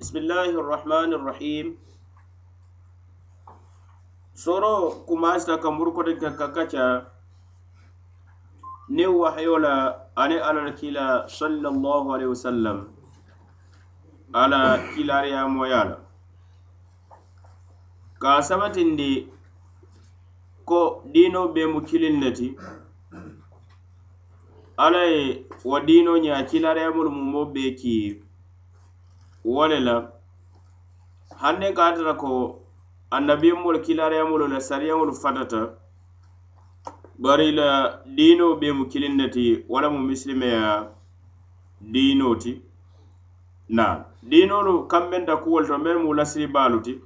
بسم الله الرحمن الرحيم soro kuma sita kamburu kote kaka kaca ne wahayola la ane ala kila sallallahu alaihi wasallam ala kila moya la ka de ko dino be mu kilin nati. alai ala ye wa ya ña kilariyamolu mu mo be ki wole la hanne ka tara ko annabiyamolu kilariyamolu la sariyamolu fatata bari la diino be mu kilinne ti wala mu misilimeya diino ti na diinolu kambenta kuwolu to men mu lasiri baalu ti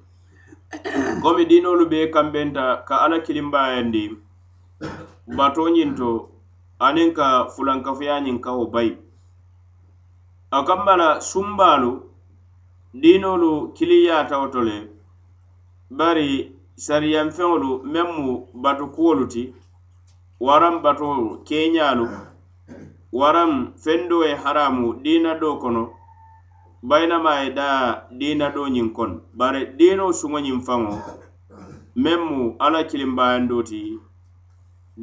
komi diinolu be kambenta ka alla kilimbayandi batoñin to aniŋ ka fulankafuyañiŋ kawo bayi a kambala sumbaalu diinoolu kiliyaataw to le bari sariyanfeŋolu meŋ mu batu kuwolu ti waraŋ bato keeñaalu waraŋ feŋ doo ye haraamu diina doo kono bayinamaa ye daa diina doo ñiŋ kono bari diino suŋo ñiŋ faŋo meŋ mu alla kilimbaayandoo ti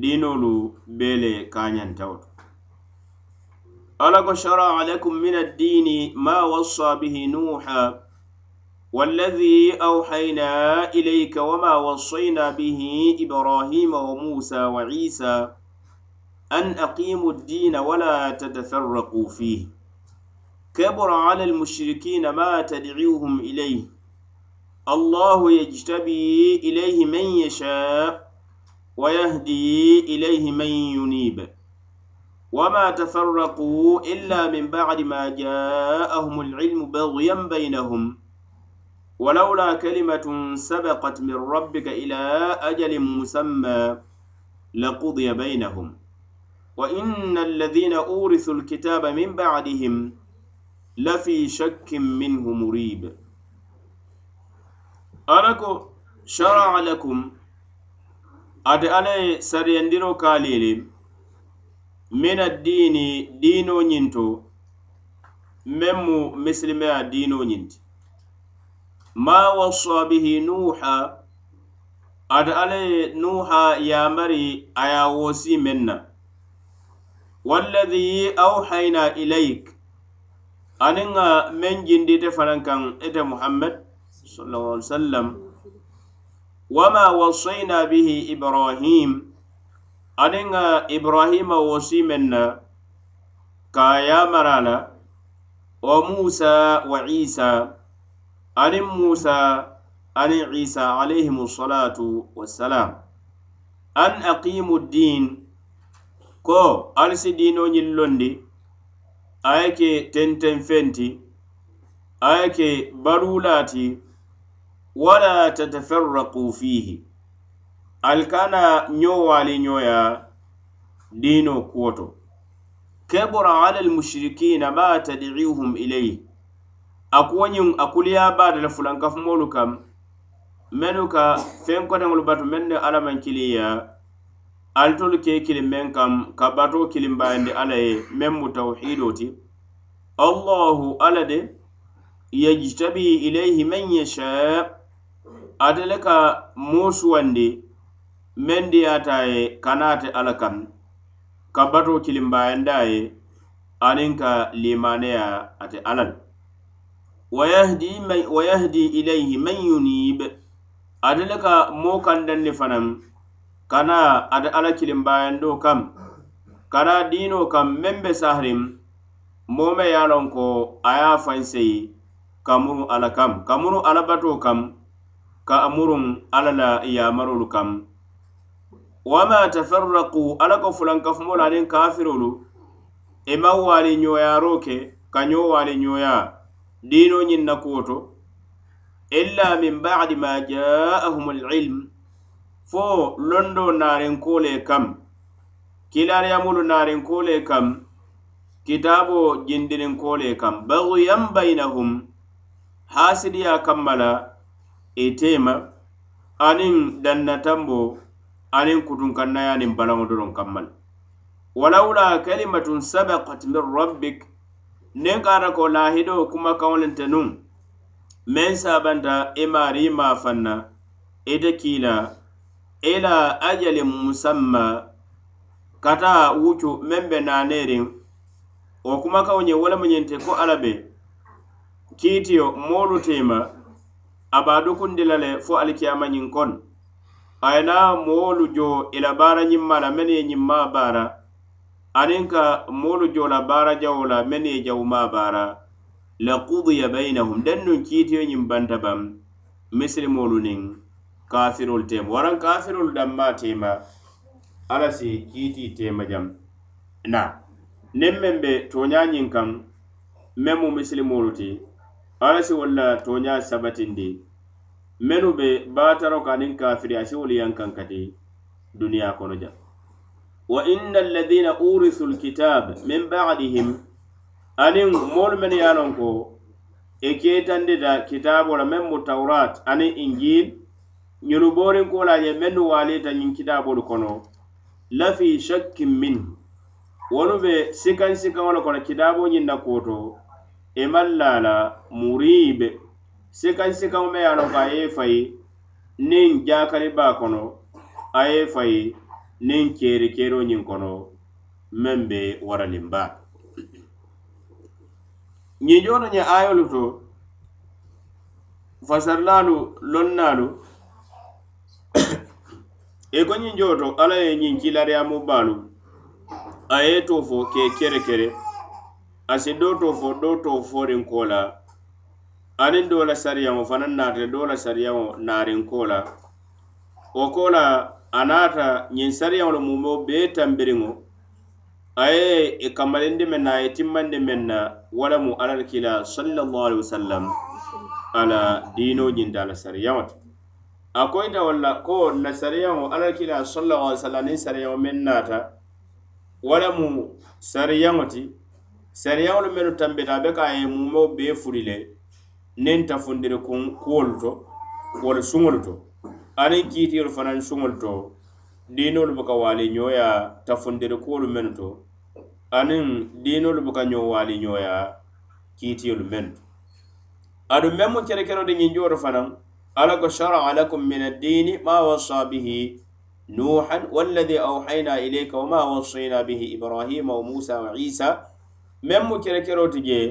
diinoolu bee le kaañantawo to ألق شرع عليكم من الدين ما وصى به نوحا والذي أوحينا إليك وما وصينا به إبراهيم وموسى وعيسى أن أقيموا الدين ولا تتفرقوا فيه كبر على المشركين ما تدعوهم إليه الله يجتبي إليه من يشاء ويهدي إليه من ينيب وما تفرقوا إلا من بعد ما جاءهم العلم بغيا بينهم ولولا كلمة سبقت من ربك إلى أجل مسمى لقضي بينهم وإن الذين أورثوا الكتاب من بعدهم لفي شك منه مريب أنكو شرع لكم أدأني سريندرو كاليلي min addini diinoñinto men mu misilimeya diinoñinti ma wassa bihi nuha ata alla ye nuha yamari aya wosi men na walladhi auhayna ilaik anin ga men jindite fanan kan ite muhammad sallallahu alaihi wasallam wama wassayna bihi ibrahim aniŋ ibrahima wosi meŋ na ka yamara la wo musa wa isa aniŋ musa aniŋ isa alayhimu salatu wassalam an aqimu ddin ko ali si dino ñiŋ londi a ye ke tenten fenti a ye ke baruulaati wala tatafarraku fihi alkana ño wali ñoya dino kuwoto kebora alal mushrikina ma tadiihum ilayhi a kuwoñiŋ a kuliya baata le fulankafumolu kam menu ka feŋ kotaŋolu batu meŋ ne alamaŋ kiliya altolu ke kiliŋ meŋ kam ka bato kiliŋ bayandi alla ye meŋ mu tawhido ti allahu alla de yajtabi ilayhi man yasha ate le ka moo suwandi mendiyata ye kanate ala kan kabato kilimbayanda ye aniŋ ka limaneya ate ala l wa yahdi ilayhi man yunib ate le ka moo kandanni fanaŋ kana ate ala kilimbayando kam kana diino kam meŋ be sahariŋ moo me ye a loŋ ko a ye a fansei kamuru ala kam kamuru alabato kam ka muruŋ ala la yamarolu kam wama tafarraku ala ko fulankafumolu aniŋ kafirolu i e maŋ waali ñoyaro ke ka ñoo waali ñoya diino ñiŋ na kuwo to illa min badi ma jaahum alilm fo londo naarinkole kam kilariyamolu naarinkole kam kitabo jindininkole kam baguyan bainahum haasidiya kamma la itema e aniŋ dannatambo anin kutun kannayanin balaŋo doron kammal walawla kalimatun sabakat min rabbik nin kara ko lahido kuma kawolente nun men sabanta i e mari ma fanna ite e kina ila ajalin musamma kata wucu men be nanerin wo kuma kawoñe wala muñente ko ala be kiitiyo moolu tema abadukundi lale fo alikiyamañin kon ayena moolu jo i la baara ñimma la menn ye ñimma baara aniŋ ka moolu jo la baara jawo la menn ye jawuma baara la kudiya bainahum dennun kiitiyo ñiŋ banta bam misilimoolu niŋ kafirolu teema waraŋ kafirolu danma teema alla si kiiti teema jam na niŋ meŋ be tooñaa ñiŋ kaŋ meŋ mu misilimoolu ti alla si wolla tooñaa sabatindi menu be bataro kanin kafiri a shiwul yankan kati duniya kono ja wa inna alladhina urithu alkitab min ba'dihim anin mol men yanon ko e ketande da kitabo la men mu tawrat ani injil nyuru borin ko la ye men wali ta nyin kitabo kono la fi shakkin min wonu be sikan sikan wala kono kitabo nyin na koto e mallala muribe sikaŋ sikaŋo me ya a ko a ye fayi niŋ jakari baa kono a ye fayi niŋ keri keeroo ñiŋ kono meŋ be waranin baa ñiŋ jooto ñe ayolu to fasarilaalu lonnaalu i ko ñiŋ jooto alla ye ñiŋ kilariyamu baalu a ye to fo ke kere kere a si do to fo do to anin dola sariyamo fanaŋ naata dola sariyamo naarin ko la wo ko la a naata ñiŋ sariyamo lo mumo bee tambiriŋo a ye i kamalindi meŋ na a ye timmandi meŋ na wala mu alla kila sallallahu alaihi wasallam ala diino ñinta ala sariyamo ti a koyita walla ko na sariyamo alla kila sallallahu alaihi wasallam niŋ sariyamo meŋ naata wala mu sariyamo ti sariyamo lo meŋ tambita a be ka a ye mumo bee furi le nen tafundiri kun kuwolu to wol suŋolu to aniŋ kiitiyolu fanaŋ suŋolu to diinoolu buka waali ñooya tafundiri kuwolu menu to aniŋ diinoolu buka ñoo waali ñooya kiitiyolu menu to aduŋ meŋ mu kerekero di ñinjoolu fanaŋ ala ko sharaa lakum min addiini ma wassa bihi نوحا والذي أوحينا إليك وما وصينا به إبراهيم وموسى وعيسى من مكركرو تجي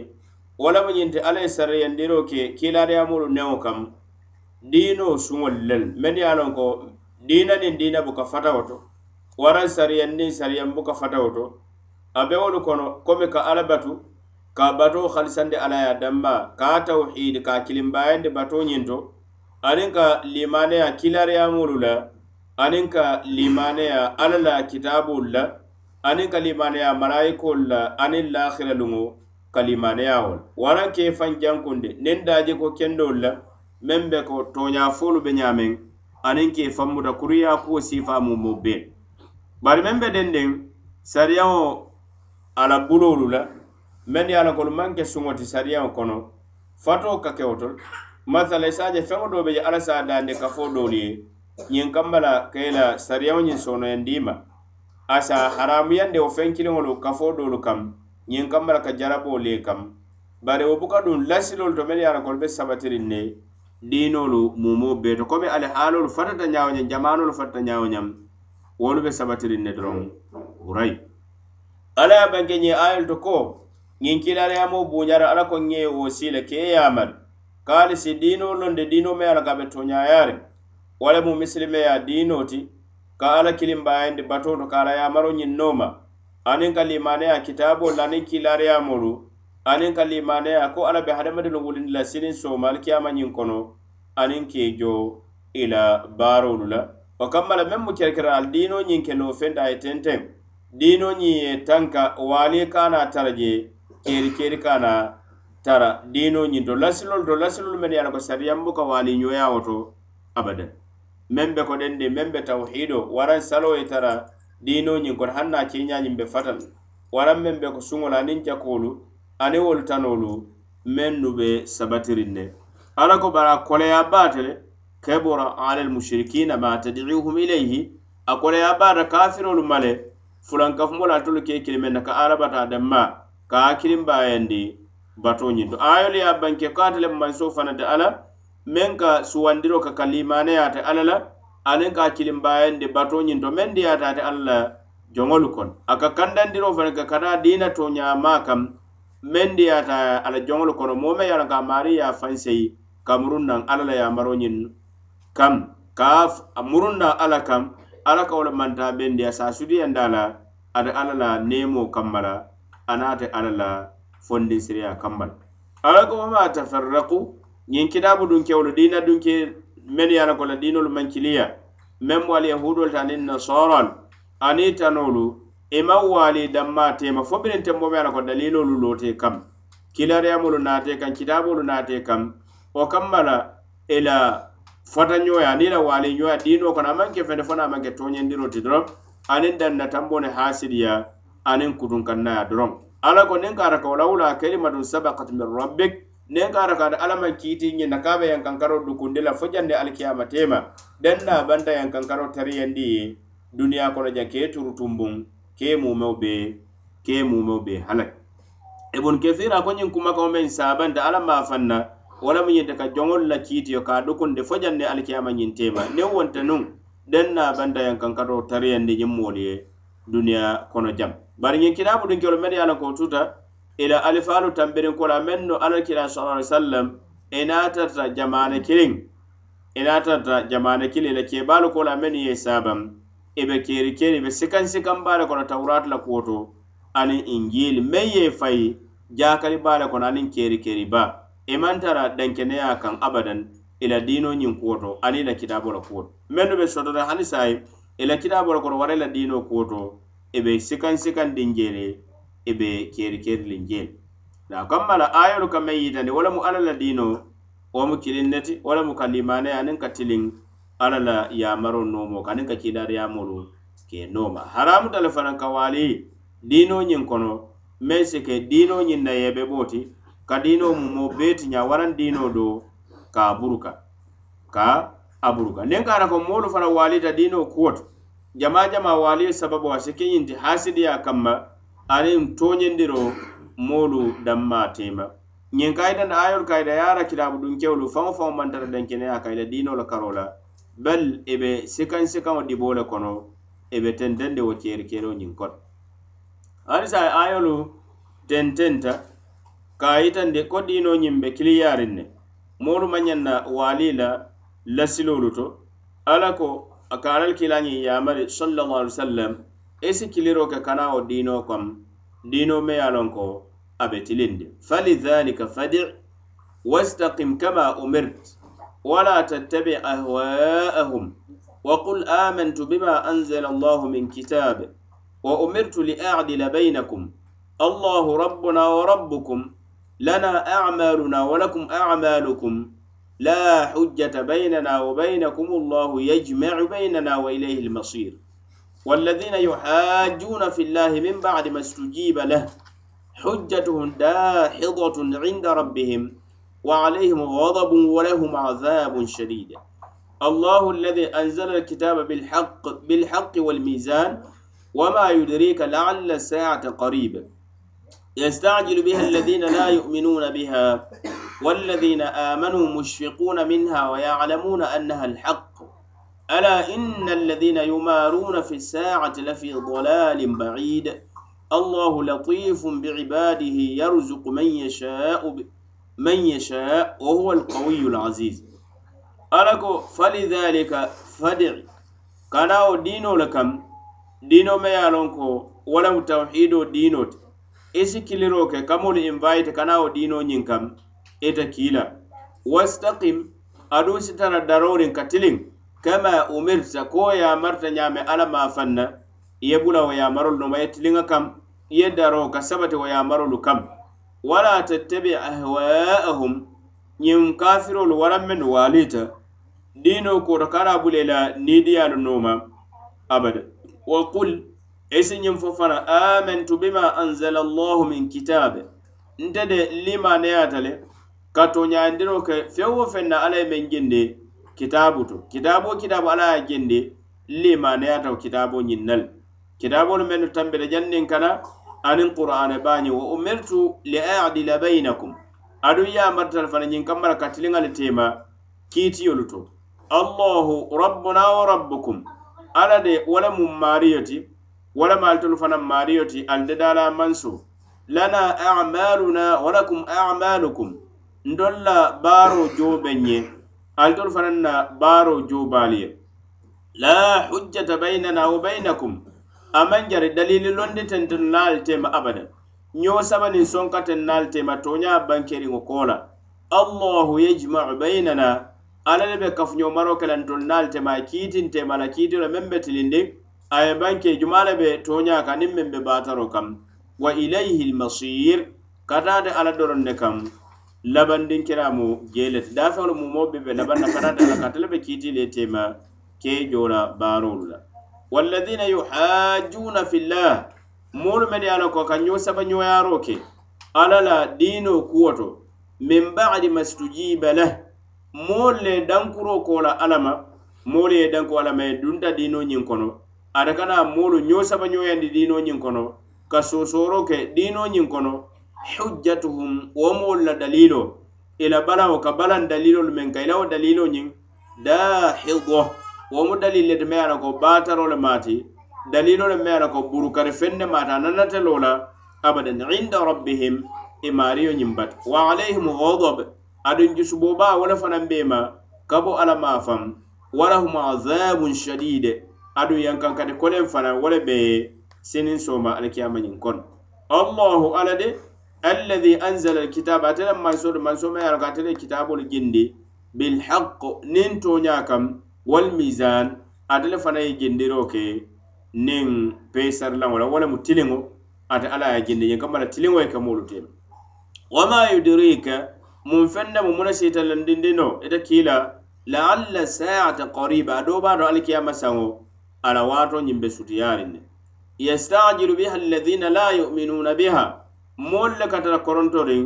walamu ñinti alla ye sara yandiro ke kiilaariyamolu newo kam diino suŋol lel meŋ ye a loŋ ko diina nin diina buka fatawo to waraŋ sariyaŋ niŋ sariyaŋ buka fatawo to a bewolu kono komi ka alla batu ka bato halisandi alla ye damba ka a tawhiidi ka a kilimbayandi bato ñinto aniŋ ka limaneya kiilaariyamolu la aniŋ ka limaneya alla la kitaabolu la aniŋ ka limaneya malayikolu la aniŋ laahira luŋo kalimaneyawol waran ke fan jankunde nen daje ko kendol la men be ko toña folu be ñamen anin ke fammuta kuriya kuwo sifa mumo be bari men be den den sariyawo ala bulolu la men ye alakolu manke suŋoti sariyawo kono fato ka kewo tol masala isaje feŋo do be je alasa dande kafo dolu ye ñiŋ kambala ka ila sariyawo ñiŋ sonoyandima asa haramuyande wo feŋ kiliŋolu kafo dolu kam ñiŋ kam mala ka jarabo le kam bari wo buka duŋ lasilolu to meŋ ye ara kolu be sabatiriŋ ne diinolu mumo bee to komi ali haalolu fatata ñaawo ñaŋ jamaanolu fatata ñaawo ñaŋ wolu be sabatiriŋ ne doroŋ urayi ala ye banke ñiŋ ayolu to ko ñiŋ kilaariyamo buuñara ala ko ŋe wo siila ke ye yaamari kaali si diinoolu loŋ de diino meŋ ala ka be toñaayaari wo le mu misilimeya diino ti ka ala kilimbaayandi batoo to ka ala yaamaro ñiŋ nooma aniŋ ka limaneya kitaabo la aniŋ kilariya molu aniŋ ka limaneya ko alla be hadamadino wulindi la siniŋ sooma ali kiyama ñiŋ kono aniŋ kei jo i la baarolu la wo kamma la meŋ mu kerekere ali diino ñiŋ ke noofenta a ye tenteŋ diino ñiŋ ye tanka waali ka na tara je keeri keeri ka na tara diino ñiŋ to lasilolu to lasilolu meŋ ye la ko sariyaŋ buka waali ñoyawo to abada meŋ be ko deŋ de meŋ be tawhiido waraŋ saloo ye tara dinoñin kono han na keñañin be fatal waran men be ko suŋola anin jakolu ani wolu tanolu men nu be sabatirin ne ala ko bara koleya baatele kebora ala lmushrikina ma tadiuhum ilayhi a koleya baata kafirolu male fulankafumola atolu ke kilimen na ka arabata demma ka akilin bayandi batoñin to ayolu ya banke ko atele mansoo fanante ala men ka suwandiro ka kalimaneyate ala la aniŋ ka de bato ñinto meŋ diyaata ate alla joŋolu kono a ka kandandiro fana ka kata diina to ñaama kam meŋ diyaata ala joŋolu kono moo meŋ ye a loŋ ka maari ye a ka muruŋ naŋ alla la yamaro ñiŋ kam ka murun naŋ alla kam alla ka wo le manta bendi a se a sutiyandi a la ate alla la neemoo kamma la anaate alla la fondinsiriya kamma la alla ko wama tafarraku ñiŋ kitaabu dunkewolu diina dunke men ye ko la diinolu manciliya meŋ mu al yahudolu ta aniŋ nasorolu aniŋ tanolu i e maŋ waali danma tema fo biriŋ tenbo me ye ko dalilolu loote kam kilariyamolu naate kam kitaabolu naate kam o kamma la i e la fota ñoya aniŋ la waali ñoya diino kono a maŋ ke fende fona a maŋ ke toñendiro ti doroŋ aniŋ danna tambo ne haasiriya aniŋ kutunkannaya doroŋ ala ko niŋ ka ara ka wo la wula kelimatun sabakat min rabbik nen kara kada alaman kiti nyi nakabe yang kankaro dukunde la fojande alkiyama tema den na banda yang kankaro tariyandi dunia kono ja ke turutumbun ke mumo be ke mumo be halak ibn kathir ko nyi kuma ko men saban da alama fanna wala mun yinta ka jongol la kiti yo ka dukunde fojande alkiyama nyi tema ne wonta nun den na banda yang kankaro tariyandi nyi moliye dunia kono jam bari nyi kitabu dun kelo media la ko tuta ila alifaalu tambirin kola meŋ no alla kila sala sallam ina tata jamana kiliŋ ina tata jamana kili la keebaalu kola meŋ ye saabaŋ i be keeri keeri be sikaŋ sikaŋ baa le kono tawurata la kuwo to aniŋ injili meŋ ye fayi jaakali baa le kono aniŋ keeri keeri ba. i maŋ tara dankeneya kaŋ abadan ila la diino ñiŋ kuwo to aniŋ i la kitaabo la kuwo to mennu be sotota hani saayi ila la kitaabo la kono wara i la diinoo sikan to i be sikaŋ sikaŋ dinjeele e be keri kerilin jeen da kammala ayolu kam men yitani wala mu alla la dino wo mu kilin neti wala mu ka limaneya aniŋ ka tilin alla la yamaro nomo ka aniŋ ka kidariyamolu ke noma haramu tale fanaŋ ka wali dino ñiŋ kono men si ke dino ñiŋ na yebe bo ti ka dino mumo beti ña waraŋ dino do ka buruka ka a buruka niŋ ka ata ko moolu fana walita dino kuwo to jama jama wali sababu a si ke ñiŋ ti hasidiya kamma aniŋ toñindiro moolu danma tema ñiŋ kayitanta ayol kayita ye ara kitabu dunkewolu faŋo faŋo mantara dankeneya kayita diino la karo la bal e be sikaŋ sikaŋo dibo le kono e be tentende wo ceeri kelo ñiŋ kono hadisa ye ayolu tententa kayitandi ko diino ñiŋ be kiliyaariŋ ne moolu mañanna waali la lasiloolu to ala ko ka alal kilaŋiŋ yamari sallallahu alihi wa sallam esi kiliro ke kana wo dino kam dino me ye ko tilindi falidhalika fadi wastaqim kama umirt wala tattabi ahwaa'ahum وقل آمنت بما أنزل الله من كتاب وأمرت لأعدل بينكم الله ربنا وربكم لنا أعمالنا ولكم أعمالكم لا حجة بيننا وبينكم الله يجمع بيننا وإليه المصير والذين يحاجون في الله من بعد ما استجيب له حجتهم داحضة عند ربهم وعليهم غضب ولهم عذاب شديد الله الذي أنزل الكتاب بالحق بالحق والميزان وما يدريك لعل الساعة قريب يستعجل بها الذين لا يؤمنون بها والذين آمنوا مشفقون منها ويعلمون أنها الحق ألا إن الذين يمارون في الساعة لفي ضلال بعيد الله لطيف بعباده يرزق من يشاء من يشاء وهو القوي العزيز ألكو فلذلك فدع كناو دينو لكم دينو ميالونكو ولم توحيدو دينوت isi kiliro ke kamolu invite كناو دينو ñin kam ita kiila wastaqim aɗu sitara kama umirta ko yamarta ñaame alla ma fanna ye bula wo yamarolu noma ye tilinŋa kam ye daro ka sabati wo yamarolu kam wala tattabi ahwa'ahum ñin kafirolu waran men walita dino kota kara bule la nidiyalu noma abada wa qul esi ñin fo fana amantu bima anzala llahu min kitabe nte de limaneyatale katoñayandiro ke fewo fenna alla ye men jinde kitabu to kitabo kitabo ala ya jende le mana ya taw kitabo nyinnal kitabo no men tambe da jannin kana anin qur'an e bani wa umirtu li a'dila bainakum adu ya martal fana nyin kamara katilinga le tema kiti yoluto allah rabbuna wa rabbukum ala de wala mum mariyati wala maltul fana mariyati al de dala manso lana a'maluna wa lakum a'malukum ndolla baro jobe nye altol fanaŋ na baaro juubaali ye la hujjata bainana wa bainakum amaŋ jari dalili londitente na ali tema abada ñoo sabaniŋ sonkaten na ali tema toñaa bankeriŋo koo la allahu yajmau bainana alla le be kafuñomaro kelantol na ali tema a kiitintema la kiitilo meŋ be tilindi a ye banke juma le be toñaa ka niŋ meŋ be baataro kam wa ilayhi lmasir ka taate alla doroŋ ne kaŋ laban din kira mu gele da fawo mu mo bibe na banna kana da ka talabe kiti ne tema ke jora barulla walladina yuhajuna fillah mun men ya ko kan yo sama nyo ya roke alala dino kuoto min ba'di mastujiba la molle dankuro ko la alama molle danko alama e dunta dino nyin kono ada kana molu nyo sama nyo yandi dino nyin kono ka sosoro ke dino nyin kono hujjatuhum womol la dalilo ila balawo ka balan dalilol men ka ilawo dalilo ñin da hido womo dalil lete me ala ko batarole maati dalilole me ala ko burukari fenne maati ananatelola abadan inda rabbihim imariyo e ñin bat wa alayhim ghadab adun jusuboba wala fanan bema kabo ala mafam walahum azabun shadide adun yankan kati kolen fana wala be sinin soma alkiyama ñin kon allahu ala de alladhi anzala alkitaba atele mansodo mansomayano ka atele kitabol gindi bilhaq nin toña kam walmisan atele fana ye gindiro ke nin pesarlaola wala mu tiliŋo ate ala ye gindi ñin kambala tiliŋo ye kamolu tem wama yudrika mun fenna mu muna sitalandindino ita kila laalla saata qariba adobado alkiyama saŋo ala wato ñimbe sutiyarinne yastajilu biha alladhina la yuminuna biha moolu le kantata korontoriŋ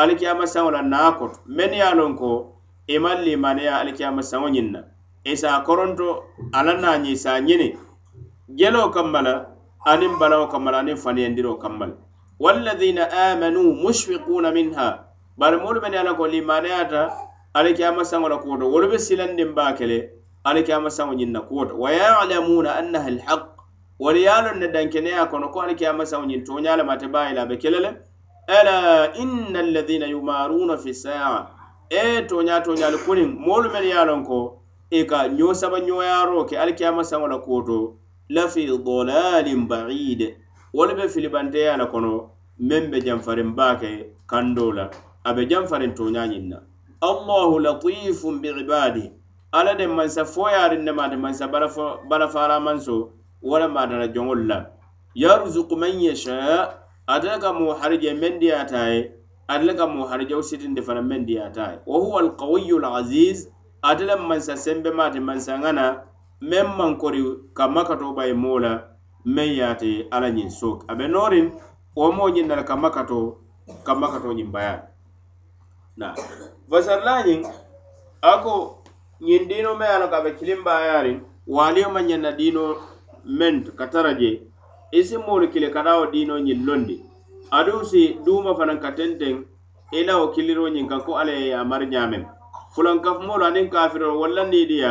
alikiyama saŋo la naa koto meŋ ye a loŋ ko i maŋ limaniya alikiyama saŋo ñiŋ na i si a koronto a la naa ñiŋ si a ñini jeloo kanma la aniŋ balawo kanma la aniŋ faniyandiroo kanma la walladina amanu mushfikuna minha bari moolu meŋ ye a loŋ ko limaniyata alikiyama saŋo la kuwoto wolu be silandiŋ baa kele alikiyama saŋo ñiŋ na kuwoto wa yalamuna annaha alhaqu wari yalon ne dankeneya kono ko alkiyama sawo ñin toñalamate bayilaɓe kelele ala inna alladina yumaruna fi saa e toña toñali kunin molu men yalon ko e ka ño saba ñoyaro ke alkiyama sawola koto lafi dolalin baid wolu be filibanteyala kono men be janfarin bake kandola abe janfarin toñañinna allahu latifun biibadi ala de mansa foyarin nemade mansa bala, fo, bala faramanso wala madara jongol la yarzuqu man yasha atala ka mo harije men diyata ye atala ka mo harije wo sitinde fana men diyata ye wa huwa alqawiyu laziz atala mansa sembe mate mansa ŋana men mankori ka makatobaye mola men yate ala ñin sok abe norin wo mo ñin nala ka makato ka makato ñin baya na vasarla ñin ako ñin dino me alo ka be kilimbayarin waliyo ma ñanna dino ment katara je isimol e kile kanawo dino ñin londi aduŋ si duma fanaŋ ka tenteŋ ilawo e kiliro ñin kan ko alla ye yamari ñamen fulankafumolu aniŋ kafiroo wallandiidiya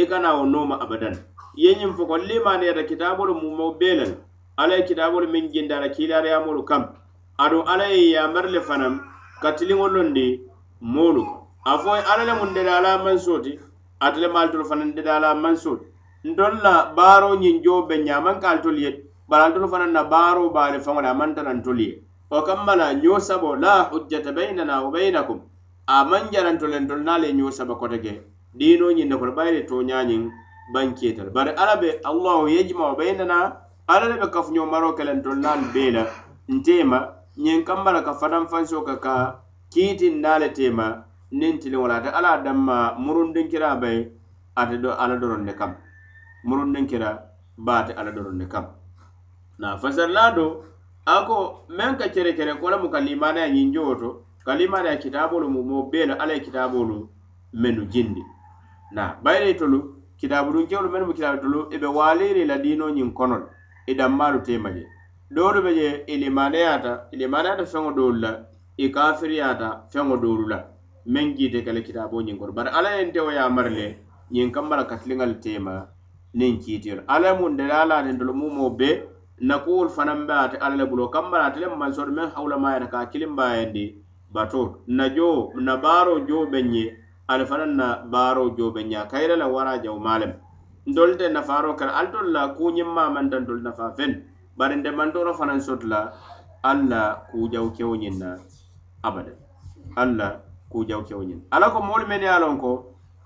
i e kanawo noma abadan ye ñiŋ foko limani yata kitabolu mumo bee lel alla ye kitabolu miŋ jindara kiilariyamolu kam aduŋ alla ye yamari le fanaŋ ka tiliŋo londi moolu a fo alla le mu dede ala mansoti atele maltolu fanaŋ dede ala mansoti ndol la baaro ñiŋ joo be ñaamankaal tolu ye bari altolu fanaŋ na baaro baari faŋole a maŋ tanaŋ tolu ye wo kamma la ñoo sabo la hujjata baynana wo baynakum a maŋ jarantole ntol niŋ ala ye ñoo saba kote ke diino ñiŋ ne kono baye le tooñaañiŋ bankeeta la bari alla be allahu yejma wo baynana alla le be kafuñoo maro ke le ntol naalu bee la nteema ñiŋ kamma la ka fanaŋ fansoo ka ka kiitiŋ naa le teema niŋ tiliŋo la ate alla a danma murundinkiraa bay ate ala doroŋ ne kamma muru nin kira baati ala doron ne kam na fasar lado ako men ka kere kere kola mu kalimana ya nyinjo oto kalimana ya kitabulu mu mo bela ala kitabulu menu jindi na bayre tulu kitabulu kewlu menu kitabulu tulu ibe waliri la dino nyin konon idan maru temaje dolu be je ilimana yata ilimana yata fengo dolu la ikafiri yata fengo dolu la men jite kala kitabu nyin kono bar ala yente wa ya marle nyin kambala katlingal temaje niŋ kiitiyo alla ye muŋ dali ala niŋ tolu mumo be nakuwolu fanaŋ be ate alla le bulo kamma le ate le mansoto meŋ hawulama yata ka kilimba yendi bato najo na baaro jo be ye ali fanaŋ na baaro jo be ye a kayira le wara jawuma lem ntolu te nafaaro kela ali tolu la kuñiŋ mamanta ntolu nafa fen bari nte mantoro fanaŋ soto la alla kujaw kewo ñiŋ na abada alla kujaw kewo ñiŋ ala ko moolu men ye a lon ko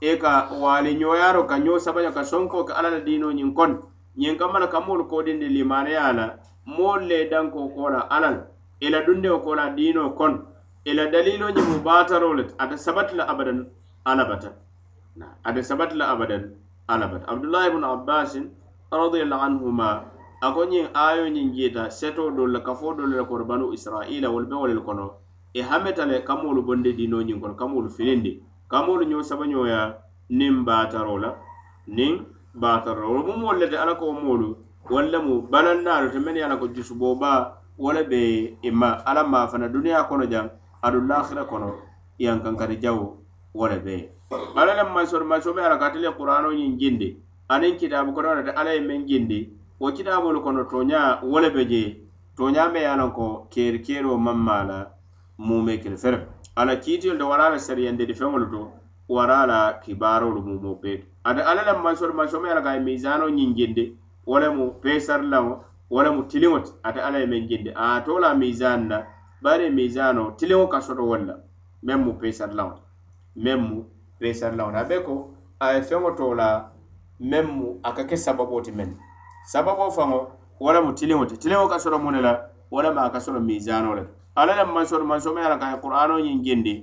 e ka wali ñoyaro ka ño sabaño ka sonko ka alla la dino ñin kon ñin kammana ka moolu kodindi limaneya la moolu le danko kola alal ila dundeo kola dino kon ila dalilo ñimu batarol le ata sabati la abadan alabata ata sabati la abadan alabata abdullah ibnu abbasin radiallahu anhuma ako ñin ayo ñin jiita seto dol la kafo dol la kono banu israila wol be wolel kono e hametale kamoolu bonde dino ñin kono kamoolu filindi kamoolu ñoo sabañooya niŋ baataroo la niŋ baataro la wo mu moolu lete ala ko wo moolu walla mu banannaalu te meŋ ye ala ko jusuboo baa wo le be i ma ala maa fana duniyaa kono jaŋ aduŋ laahira kono yaŋ kankati jawo wo le bee ala le masoo masoo be ala ka ate le kuraanoo ñiŋ jindi aniŋ kitaabu kono lete ala ye meŋ jindi wo kitaabolu kono tooñaa wo le be jee tooñaa me ye a lanko keeri keeroo maŋ maa la muumee kili ferme ala kiitiyol de wara la sariyandedi feŋolu to wara la kibaarolu mumo bee to ate alla la mansolu mansomo ye la ka ye misano ñinjindi wo le mu peesari laŋo wo le mu tiliŋo ti ate alla ye meŋ jindi a to la misan na bari e misano tiliŋo ka soto wol la meŋ mu peesari laŋo ti meŋ mu peesari laŋo ti a be ko a ye feŋo to la meŋ mu a ka ke sababo ti meŋ sababo faŋo wo le mu tiliŋo ti tiliŋo ka soto mu ne la wo le maa ka solo misano le alla le mansoto mansomo yala ka qur'ano ñiŋ jindi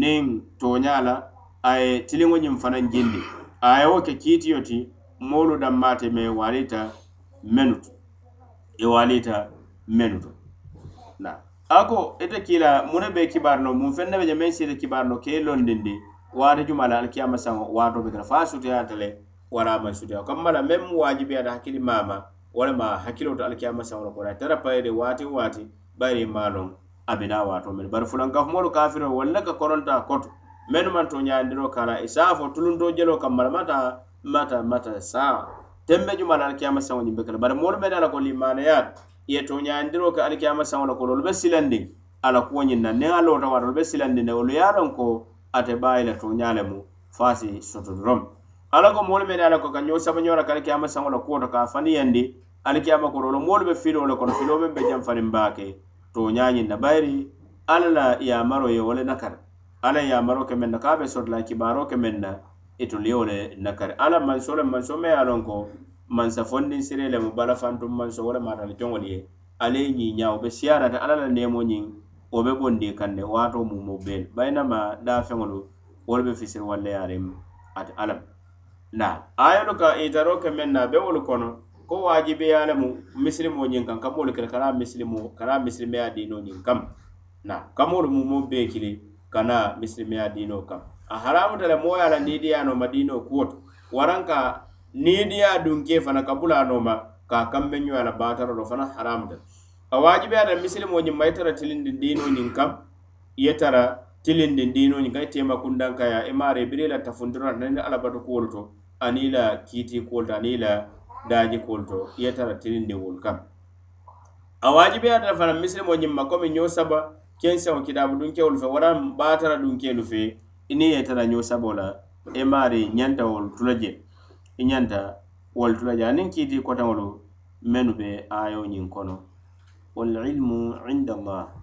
niŋ tooña la a ye tiliŋo ñiŋ fanaŋ jindi a ye wo ke kiitiyo ti moolu danmaate ma waliita menutu e waliita menutu a ko ite kiila mune be kibaari no mun feŋ ne be je meŋ siita kibaari no ke i londindi waati juma la alikiyama saŋo waato be kela fo a sutiyaata le wala a maŋ sutiya kamma la meŋ mu waajibiyaata hakkili maama wala ma hakilo hakkiloto alkiyama saŋolo wala a tara de wati wati bari maa abina wato be bar fulan mel bari fulankafumolu kafiro walla ka koronta koto men man to nyandiro kala isafo e tulundo jelo kamal mata mata mata sa tembe juma jumala alkiyama saŋo ñiŋ be kala bari moolu be ala ko ya ye to nyandiro ka alkiyama saŋo wala kono wolu be silandiŋ ala ko nyin na ne alo loota waata wolu be silandiŋ ne wolu yaron ko ate bayila to nyale mu fasi sotodrom dorom ala ko moolu mene ala ko ka ñoo sabañoo kala kiyama saŋo wala ko to ka a faniyandi alikiyama korolo moolu be filoo le kono filoo meŋ be janfaniŋ baake to ñañinna bayiri alla la yamaro ye wo le nakari alla yamaro ke meŋ na ka a be sotola kibaro ke meŋ na itolu ye wo le nakari alla manso le manso ma ye a lon ko mansa fondiŋ siree le mu balafantum manso wo le maata le joŋolu ye ala ye ñiiña wo be siyaanata alla la neemo ñiŋ wo be bondi kande waato mumo bee le bayinama daafeŋolu wolu be fisiri walla ye aliŋ ate alla ma naa ayolu ka itaro ke meŋ na be wolu kono ko wajibe ya lamu misilimo ñin kan kamolu kele kana misilimo kana misilimeya dino ñin kam na kamolu mu mo be kili kana misilimeya dino kam a haramuta le moya la nidiya no ma dino kuwoto waranka nidiya dunke fana kabula no ma ka kambe ñoya la batarolo fana haramuta a wajibe ada misilimo ñin maitara tilindi dino ñin kam yetara tilindi dino ñin kam ite ma kundankaya e mare birila tafundirata nani alabatu kuwolu to anila kiti kuwolu to anila daji kulto yetara tinin de wul kam awaji be ada fara misri mo nyimma ko mi nyosa ba ken sa wakida bu dun kewul fe wara batara dun kelu fe ini yetara nyosa bola e mari nyanta wol tulaje e nyanta wol tulaje anin kidi kota wolu menu be ayo nyin kono wal ilmu inda Allah